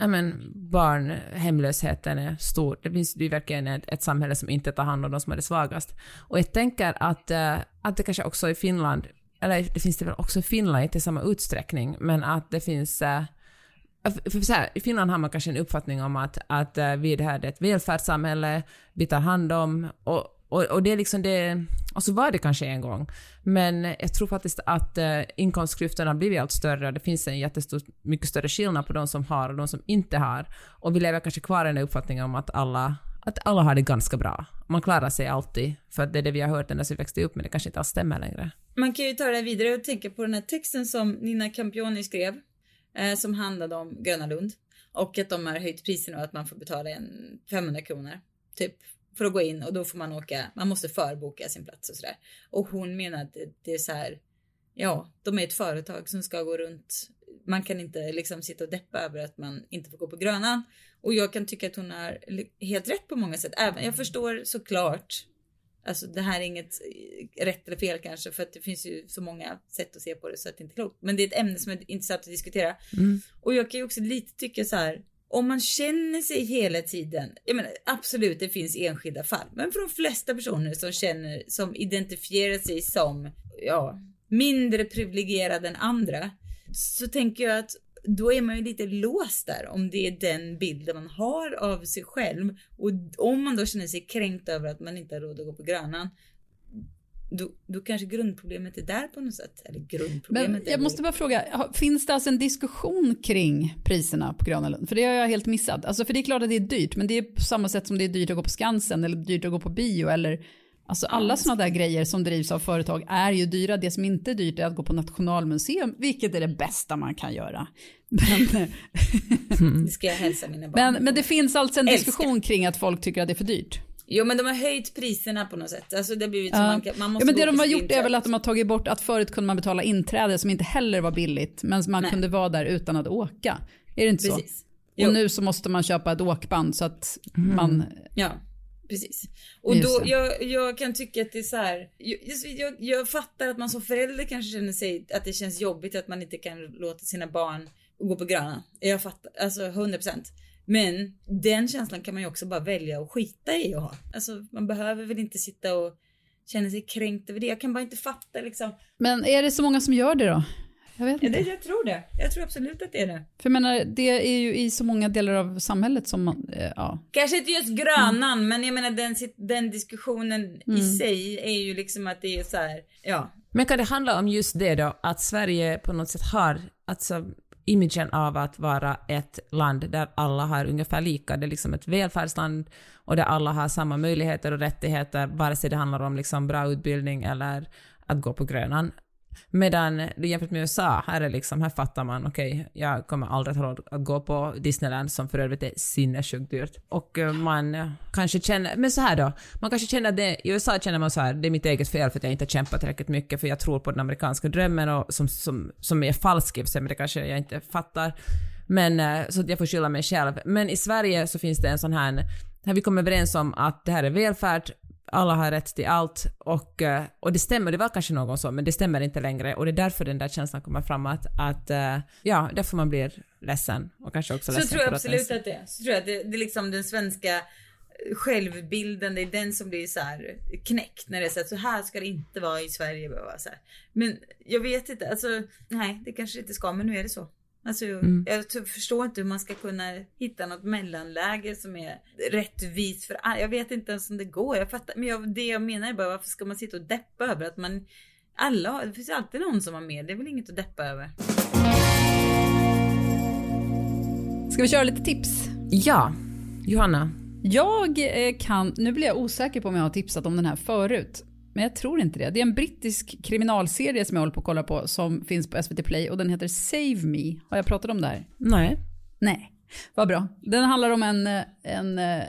Ja men barnhemlösheten är stor. Det finns det är ju verkligen ett, ett samhälle som inte tar hand om de som är det svagast. Och jag tänker att, eh, att det kanske också i Finland, eller det finns det väl också i Finland, inte i samma utsträckning, men att det finns eh, för för så här, I Finland har man kanske en uppfattning om att, att eh, vi det här är ett välfärdssamhälle, vi tar hand om, och, och, och det är liksom det, och så var det kanske en gång, men jag tror faktiskt att eh, inkomstklyftorna har blivit allt större och det finns en jättestor, mycket större skillnad på de som har och de som inte har, och vi lever kanske kvar i den uppfattningen om att alla, att alla har det ganska bra. Man klarar sig alltid, för det är det vi har hört ända sedan vi växte upp, men det kanske inte alls stämmer längre. Man kan ju ta det vidare och tänka på den här texten som Nina Campioni skrev. Eh, som handlade om Gröna Lund. Och att de har höjt priserna och att man får betala en 500 kronor. Typ för att gå in och då får man åka, man måste förboka sin plats och sådär. Och hon menar att det, är så här, ja, de är ett företag som ska gå runt. Man kan inte liksom sitta och deppa över att man inte får gå på Grönan. Och jag kan tycka att hon har helt rätt på många sätt. Även, jag förstår såklart Alltså det här är inget eh, rätt eller fel kanske för att det finns ju så många sätt att se på det så att det inte är klokt. Men det är ett ämne som är intressant att diskutera. Och jag kan ju också lite tycka så här. Om man känner sig hela tiden, jag menar absolut det finns enskilda fall, men för de flesta personer som känner, som identifierar sig som, ja, mindre privilegierade än andra, så tänker jag att då är man ju lite låst där om det är den bilden man har av sig själv. Och om man då känner sig kränkt över att man inte har råd att gå på Grönan, då, då kanske grundproblemet är där på något sätt. Eller grundproblemet Men jag måste bara fråga, finns det alltså en diskussion kring priserna på Gröna Lund? För det har jag helt missat. Alltså för det är klart att det är dyrt, men det är på samma sätt som det är dyrt att gå på Skansen eller dyrt att gå på bio eller Alltså alla sådana där grejer som drivs av företag är ju dyra. Det som inte är dyrt är att gå på Nationalmuseum, vilket är det bästa man kan göra. [laughs] Men, Det ska jag hälsa mina barn. men, men det finns alltså en Älskar. diskussion kring att folk tycker att det är för dyrt. Jo men de har höjt priserna på något sätt. Alltså det har blivit Ja. man, man måste ja, men det de har gjort är väl att de har tagit bort att förut kunde man betala inträde som inte heller var billigt, men man Nej. kunde vara där utan att åka. Är det inte så? Precis. Jo. Och nu så måste man köpa ett åkband så att man... Ja, precis. Och då, jag, jag kan tycka att det är så här. Jag, jag, jag fattar att man som förälder kanske känner sig att det känns jobbigt att man inte kan låta sina barn gå på gröna. Jag fattar, alltså 100%. Men den känslan kan man ju också bara välja att skita i att ha. Alltså man behöver väl inte sitta och känna sig kränkt över det. Jag kan bara inte fatta liksom. Men är det så många som gör det då? Jag vet Ja, inte. det, jag tror det. Jag tror absolut att det är det. För jag menar, det är ju i så många delar av samhället som man, eh, ja. Kanske inte just grönan, men jag menar den, den diskussionen i sig är ju liksom att det är så här, ja. Men kan det handla om just det då, att Sverige på något sätt har, alltså imagen av att vara ett land där alla har ungefär lika, det är liksom ett välfärdsland och där alla har samma möjligheter och rättigheter, vare sig det handlar om liksom bra utbildning eller att gå på Grönan. Medan jämfört med USA, här är liksom, här fattar man, okej, jag kommer aldrig ha råd att gå på Disneyland som för övrigt är sinnessjukt dyrt. Och eh, man kanske känner, men så här då, man kanske känner det, i USA känner man så här, det är mitt eget fel för att jag inte har kämpat tillräckligt mycket för jag tror på den amerikanska drömmen och som, som, som är falsk i men det kanske jag inte fattar. Men eh, så att jag får skylla mig själv. Men i Sverige så finns det en sån här, här vi kommer överens om att det här är välfärd, alla har rätt till allt och, eh, och det stämmer, det var kanske någon så, men det stämmer inte längre och det är därför den där känslan kommer fram att, att eh, ja, därför man blir ledsen och kanske också Så ledsen tror jag för att absolut att det är. Så tror jag att det, det är liksom den svenska självbilden, det är den som blir så här knäckt när det är så att så här ska det inte vara i Sverige. bara Så här. Men jag vet inte, alltså nej det kanske inte ska men nu är det så. Alltså Mm. jag förstår inte hur man ska kunna hitta något mellanläge som är rättvist för alla. Jag vet inte ens om det går. Jag fattar, men jag, det jag menar är bara varför ska man sitta och deppa över att man alla, det finns alltid någon som har mer. Det är väl inget att deppa över. Ska vi köra lite tips? Ja, Johanna. Jag eh, kan, nu blir jag osäker på om jag har tipsat om den här förut. Men jag tror inte det. Det är en brittisk kriminalserie som jag håller på att kolla på som finns på SVT Play och den heter Save Me. Har jag pratat om det här? Nej. Nej, vad bra. Den handlar om en, eh, en, eh,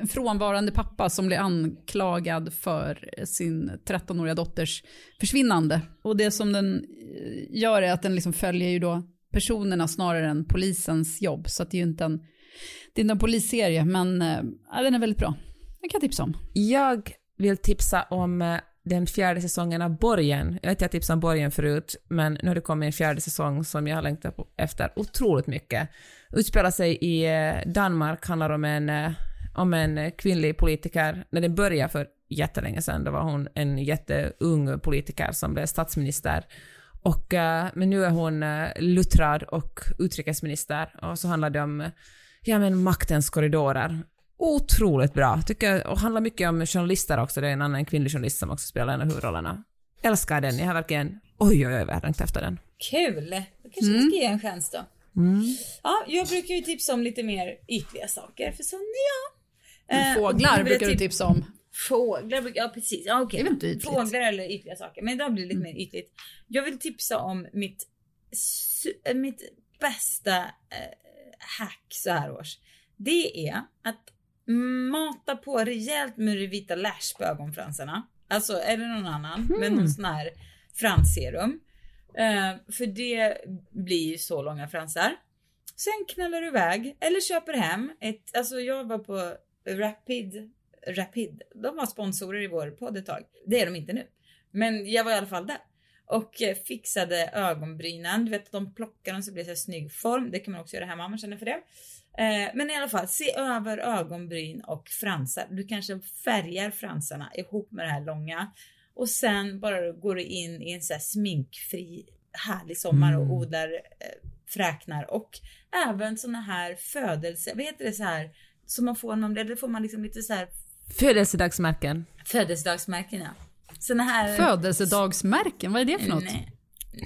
en frånvarande pappa som blir anklagad för sin 13-åriga dotters försvinnande. Och det som den eh, gör är att den liksom följer ju då personerna snarare än polisens jobb. Så att det är ju inte en, det är inte en polisserie, men eh, ja, den är väldigt bra. Den kan jag tipsa om. Jag vill tipsa om eh, den fjärde säsongen av Borgen. Jag vet att jag tipsade om Borgen förut, men nu har det kommit en fjärde säsong som jag har längtat efter otroligt mycket. Utspelar sig i eh, Danmark, handlar om en, eh, om en kvinnlig politiker. När den började för jättelänge sedan, då var hon en jätteung politiker som blev statsminister. Och, men nu är hon luttrad och utrikesminister och så handlar det om ja, men maktens korridorer. Otroligt bra, tycker. Och handlar mycket om journalister också. Det är en annan kvinnlig journalist som också spelar en av huvudrollerna. Älskar den. Jag har verkligen... Oj, oj, oj, vad jag har längtat efter den. Kul! Då kanske vi ska ge en chans då. Ja, jag brukar ju tipsa om lite mer ytliga saker för sån är jag. Eh, Fåglar brukar du tip- tipsa om. Fåglar, ja precis. Ja, okej. Det är inte ytligt? Fåglar eller ytliga saker. Men idag blir det lite mer ytligt. Jag vill tipsa om mitt, mitt bästa eh, hack så här års. Det är att mata på rejält med vita lash på ögonfransarna. Alltså det någon annan med någon sån här fransserum. Eh, för det blir ju så långa fransar. Sen knallar du iväg eller köper hem ett, alltså jag var på Rapid, Rapid, de var sponsorer i vår podd ett tag. Det är de inte nu. Men jag var i alla fall där. Och eh, fixade ögonbrynen, du vet de plockar dem så blir det så här snygg form. Det kan man också göra hemma om man känner för det. Eh, men i alla fall, se över ögonbryn och fransar. Du kanske färgar fransarna ihop med det här långa. Och sen bara går du in i en så här sminkfri härlig sommar och odlar eh, fräknar och även såna här födelse, vad heter det så här som man får när man blir, får man liksom lite så här Födelsedagsmärken. födelsedagsmärken ja. Såna här Födelsedagsmärken, vad är det för något? Nej.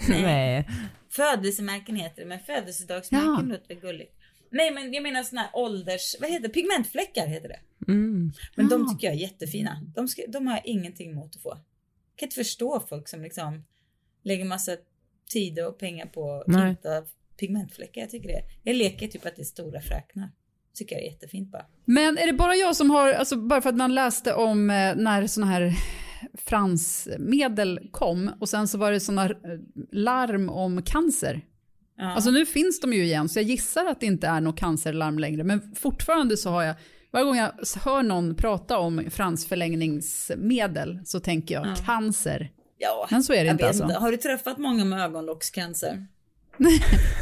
Nej. Födelsemärken heter det, men födelsedagsmärken Ja. låter gulligt. Nej men jag menar såna här ålders, vad heter det? Pigmentfläckar heter det. Mm. Men de tycker jag är jättefina. De, ska, de har jag ingenting emot att få. Jag kan inte förstå folk som liksom lägger massa tid och pengar på att Nej. hitta pigmentfläckar. Jag tycker det. Jag leker typ att det är stora fräknar. tycker jag är jättefint bara. Men är det bara jag som har, alltså bara för att man läste om eh, när sådana här fransmedel kom och sen så var det sådana larm om cancer. Ja. Alltså nu finns de ju igen så jag gissar att det inte är något cancerlarm längre men fortfarande så har jag varje gång jag hör någon prata om fransförlängningsmedel så tänker jag ja. cancer. Ja, men så är det inte alltså. Har du träffat många med ögonlockscancer? [laughs] Nej.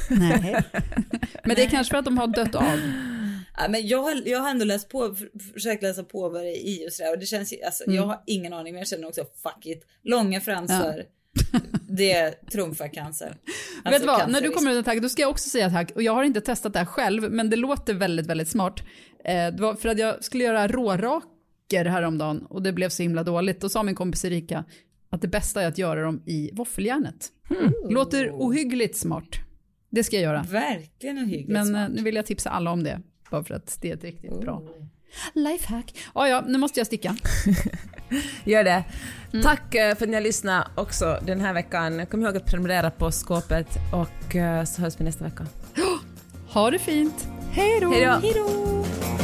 [laughs] men det är kanske för att de har dött av. Ja, men jag, har, jag har ändå läst på, försökt läsa på vad det är i och sådär och det känns alltså, mm. jag har ingen aning men jag känner också fuck it. Långa fransar. Ja. [laughs] Det trumfar cancer. Alltså, Vet du vad, när du kommer ut tack, då ska jag också säga tack. Och jag har inte testat det här själv, men det låter väldigt, väldigt smart. Eh, det var för att jag skulle göra råraker häromdagen och det blev så himla dåligt. Då sa min kompis Erika att det bästa är att göra dem i våffeljärnet. Mm. Låter ohyggligt smart. Det ska jag göra. Verkligen ohyggligt Men smart. nu vill jag tipsa alla om det. Bara för att det är ett riktigt oh. bra lifehack. Ja, ja, nu måste jag sticka. [laughs] Gör det. Mm. Tack eh, för att ni har lyssnat också den här veckan. Kom ihåg att prenumerera på skåpet och eh, så hörs vi nästa vecka. Ha det fint. Hej då.